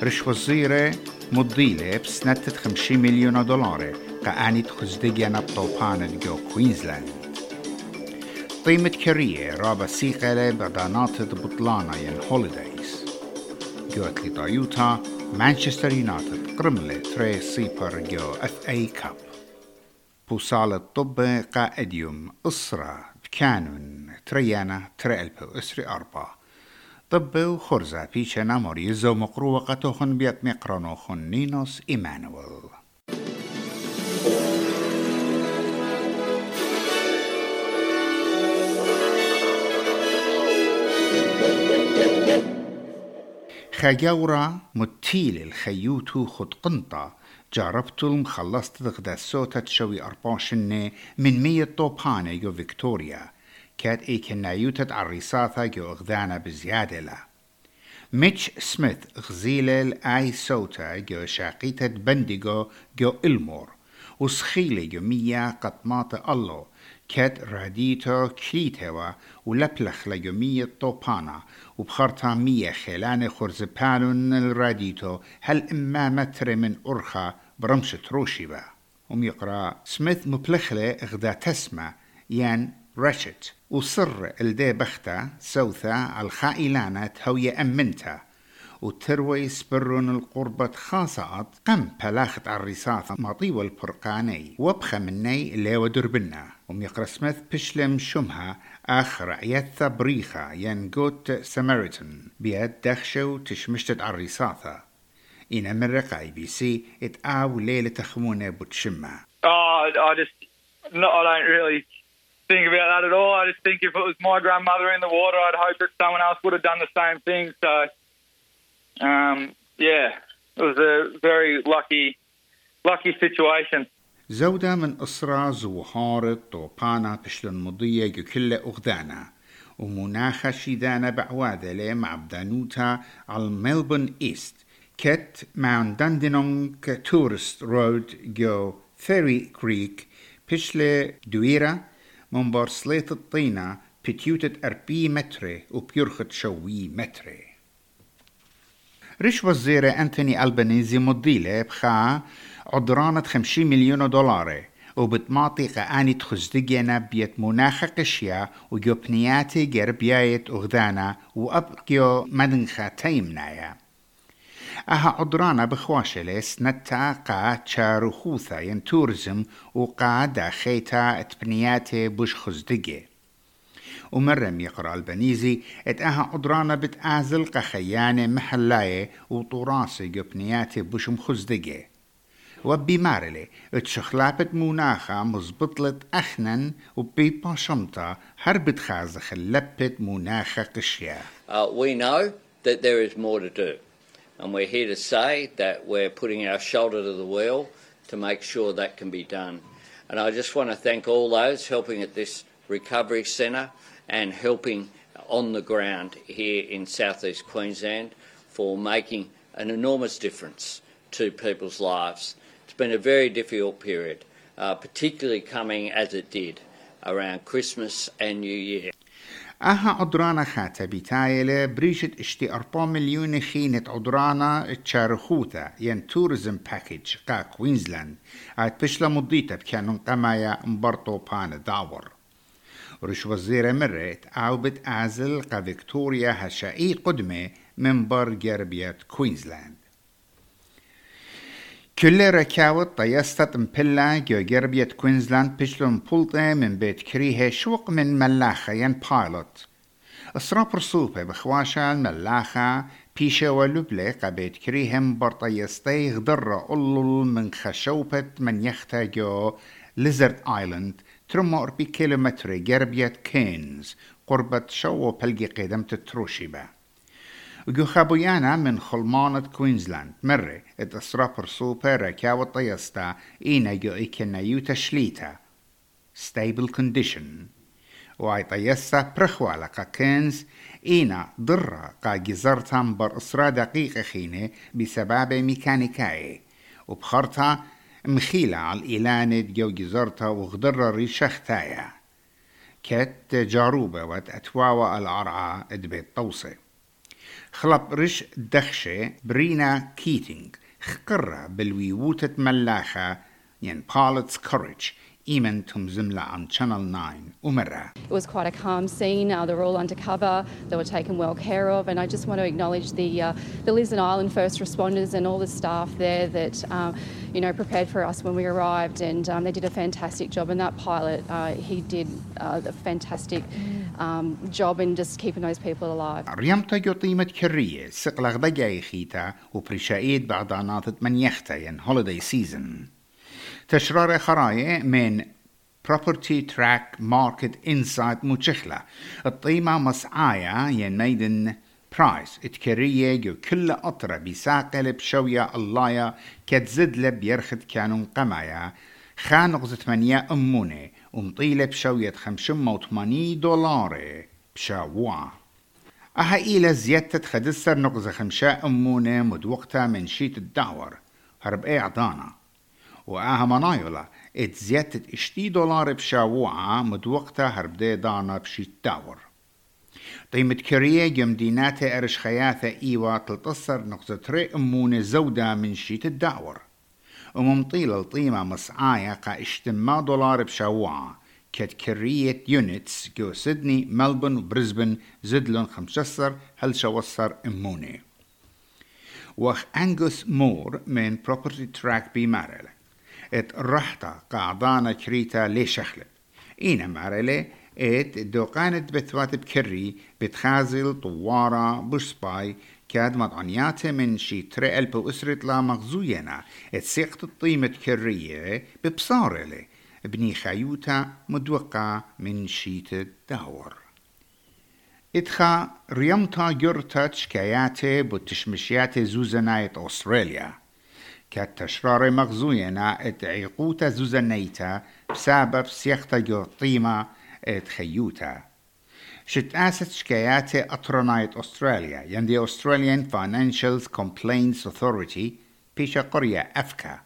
وزيرة مضيلة بسنة 50 مليون دولار قاني خزدقيا بطوبان جو كوينزلاند. قيمة كرية رابا سيقلة بدانات بطلانا ين هوليدايز جوت لي تويوتا مانشستر يونايتد قرملة تري سيبر جو اف اي كاب. بوصال الطب قائديوم أسرة بكانون تريانا تري ألبو أسري أربعة. طب وخرزة بيشنا مريزو مقروة قطوخن بيت مقرانوخن نينوس إيمانويل. خجاورا متيل الخيوتو خد قنطة جربت المخلصت غدا السوتة تشوي أرباشنة من مية طوبانة جو فيكتوريا. كات اي كنايوتة عريساثة جو اغذانا بزيادة لا. ميتش سميث غزيلة آي سوتا جو شاقيتة بنديغو جو إلمور. وسخيلة جو مية قطمات الله. كات راديتو كليتوا ولبلخ لجو مية طوبانا. وبخرطا مية خلانة خرزبانون الراديتو. هل إما متر من أرخا برمشة روشيبا. وميقرأ سميث مبلخلة غدا تسمى. يان رشت وصر الدي بختا سوثا الخائلانة هوية أمنتا وتروي سبرون القربة خاصات قم بلاخت الرصاصة مطيوة البرقاني وبخ مني اللي ودربنا وميقرا سميث بشلم شمها آخر عيثة بريخة ينقوت سامريتون بيد دخشو تشمشتت الرصاصة إن مرق اي بي سي اتقاو ليلة تخمونة بتشمة Oh, I just, no, I don't really think about just think if it was my grandmother in the water, I'd hope that someone else would have done the same thing. So, um, yeah, it was a very lucky, lucky situation. زودة من أسرة زوهارة طوبانا بشلن مضية كل أغدانا ومناخة شيدانا بعواذلة مع بدانوتا على ملبون إيست كت ماون داندينونغ تورست رود جو فيري كريك بشلة دويرة من بارسليت الطينة بتيوتة أربي متري وبيرخت شوي متري رش وزير أنتوني ألبانيزي مضيلة بخا عدرانة 50 مليون دولار وبتماطي قاني تخزدقينا بيت مناخ قشيا وجوبنياتي جربيايت أغدانا وأبقيو مدنخا تيمنايا أها عدرانا بخواشلة سنتا قا تشاروخوثا ين تورزم وقا داخيتا اتبنياتي بوش خزدقي ومرم يقرأ البنيزي ات أها عدرانا بتآزل قخيانة محلاية وطراسي جبنياتي بوش مخزدقي وبمارلي اتشخلابت مناخا مزبطلت أخنن وبيبا شمطة هربت خازخ اللبت مناخا قشيا Uh, we know that there is more to do, and we're here to say that we're putting our shoulder to the wheel to make sure that can be done. And I just want to thank all those helping at this recovery centre and helping on the ground here in southeast Queensland for making an enormous difference to people's lives. It's been a very difficult period, uh, particularly coming as it did around Christmas and New Year. أها عدرانا خاتا بتايلة بريشة اشتي أربع مليون خينة عدرانا تشارخوتا ين تورزم باكيج قا كوينزلاند عاد بشلا مضيتا بكانون قمايا مبرطو بان داور رش وزيرة مرت أو بتآزل قا فيكتوريا هشائي قدمة من بر جربية كوينزلاند كل ركاوت طيستت مبلا جو جربية كوينزلاند بشلون بولطة من بيت كريها شوق من ملاخة ين بايلوت اسرا برصوبة بخواشا الملاخة بيشا ولبلة قبيت كريهم برطيستي غدرة أولول من خشوبة من يختا جو ليزرد آيلاند ترمو أربي كيلومتر جربية كينز قربة شو بلقي قدم تتروشيبا وجو خابويانا من خلمانة كوينزلاند. مرة اتسرا برسوبة ركاوة طيستا إينا جو إيكنا يوتا شليتا stable condition. وعي طيستا برخوالة قا كينز إينا ضرة قا جزرتا بر إسرا دقيقة خينة بسبب ميكانيكاي وبخرتا مخيلة على الإيلانة جو جزرتا وغدرة ريشختايا. كت جاروبة وات أتواوى العرعة ادبيت طوسة. خلب رش دخشة برينا كيتينج خقرة بالويوتة ملاخة ين بالتس كوريج إيمنتهم زملة عن Channel 9 ومرة. It was quite a calm scene. Uh, they were all undercover. They were taken well care of. And I just want to acknowledge the, uh, the Lisbon Island first responders and all the staff there that, um, you know, prepared for us when we arrived. And um, they did a fantastic job. And that pilot, uh, he did uh, a fantastic um, job in just keeping those people alive. ريمتا جو طيمة كرية سقلغ دقاي خيتا وبرشايد بعد ناطت من يختا ين هوليداي سيزن تشرار خراية من Property Track Market Insight مشخلة الطيمة مسعايا ين ميدن برايس اتكرية جو كل أطرة بساقل بشوية اللايا كتزد لب يرخد كانون قمايا. خان غزت منيا أمونة ومطيلة بشوية خمشمة وثمانية دولار بشاوع أها إلى زيادة خدسر نقزة خمشة أمونة مدوقتها من شيت الدعور هرب إيه عضانا وآها منايولا ات زيادة اشتي دولار بشاوعة مدوقتها هرب دي دانا بشيت دعور قيمة كريه جمديناتها ارش خياثة ايوا تلتصر نقطة ري امونة زودة من شيت الدعور وممطيل الطيمة مصعايا قا اشتما دولار بشاوعة كت كرية يونتس جو سيدني ملبون وبرزبن زدلون خمسة هل شوصر أموني. وخ أنجوس مور من بروبرتي تراك بي مارل إت رحتا قاعدانا كريتا لي شخلب إينا مارلي إت دوقانت بثوات بكري بتخازل طوارة بوسباي كاد مطعنياته من شي تري ألب وأسرة لا مغزوينا. اتسيقت الطيمة كرية ببصارلي بني خيوتا مدوقة من شيت الدهور. اتخا ريمتا جرتا تشكاياتي بوتشمشياتي زوزنايت أستراليا. كات تشرار مغزوينا ات عيقوتا زوزنايتا بسبب سيختا جو طيمة ات خيوتا شت است شكاياتي أطرنايت أستراليا يندي Australian Financial Complaints Authority بيشا قرية أفكا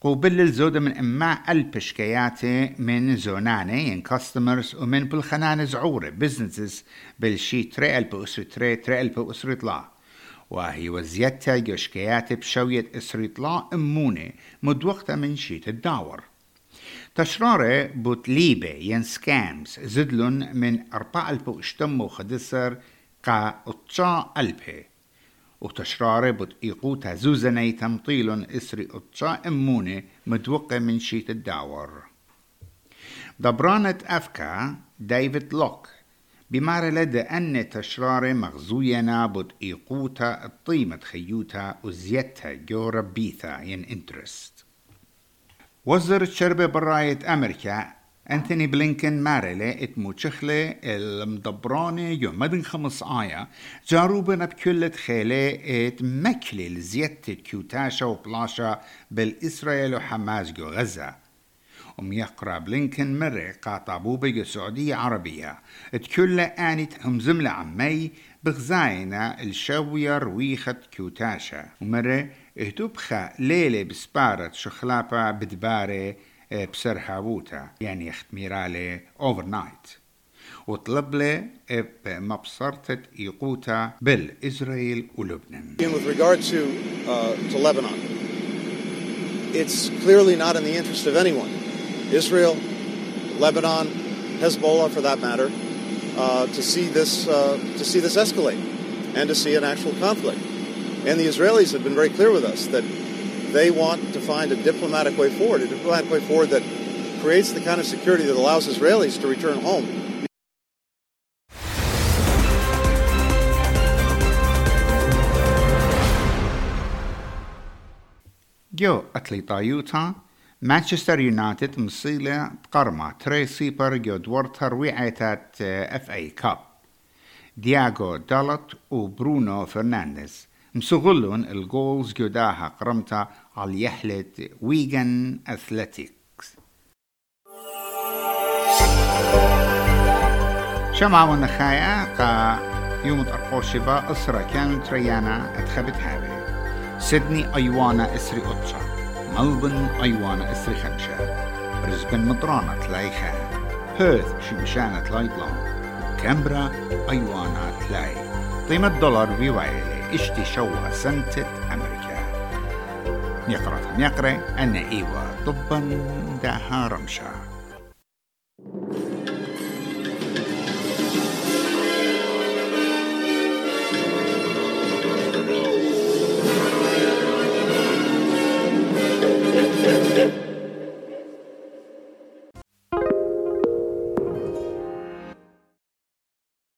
قوبل الزودة من إما البشكياتي من زوناني ين كاستمرز ومن بالخنان زعورة بزنسز بالشي تري ألب أسري تري تري ألب أسري طلا وهي وزيادتا جشكياتي بشوية أسري طلا أمونة مدوقتا من شيت الداور تشرارة بوت ليبة ين سكامز زدلن من أربع ألب واشتم وخدسر قا أطشا ألبه. وتشرارة بوت إيقوتا زوزني تمطيل إسري أطشا أمونة مدوقة من شيت الداور. دبرانة أفكا ديفيد لوك بمار لدى أن تشرارة مغزوينا بوت إيقوتا الطيمة خيوتا وزيتها جو ربيثا ين إنترست. وزير الشربة براية أمريكا أنتوني بلينكن مارلي إتمو المدبراني يوم مدن خمس آية جاروبنا بكل خيلة إت مكلي لزيادة كيوتاشا وبلاشا بالإسرائيل وحماس جو غزة. وم يقرأ بلينكن مرة قاطبو بيجو سعودية عربية. تكل آنت هم زملة عمي بغزاينا الشوية رويخة كيوتاشا ومرة اهتبخا ليلة بسبارة شخلابة بدبارة بسر حابوتا يعني يخت ميرالي اوفر نايت وطلب له بمبصرة يقوتا بالإسرائيل ولبنان With regard to, uh, to Lebanon, it's clearly not in the interest of anyone, Israel, Lebanon, Hezbollah for that matter, uh, to see this uh, to see this escalate and to see an actual conflict. And the Israelis have been very clear with us that they want to find a diplomatic way forward, a diplomatic way forward that creates the kind of security that allows Israelis to return home. جو أتليتا يوتا مانشستر يونايتد مصيلة بقرمة تري سيبر جو دورتها رويعتات اف اي كاب دياغو دالت وبرونو فرنانديز مسغلون الجولز جداها قرمتا على يحلة ويغان أثليتيكس شمع ونخايا قا يوم أرقوشبا أسرة كانت ريانا أتخبت هابي سيدني أيوانا إسري أطشا ملبن أيوانا إسري خمشة برزبن مطرانة تلاي خان هيرث شمشانة تلاي طلان كامبرا أيوانا تلاي. طيمة دولار بيوايلي اشتي شوى سنتت أمريكا. نقرة نقرة أن إيوا طبا داها رمشا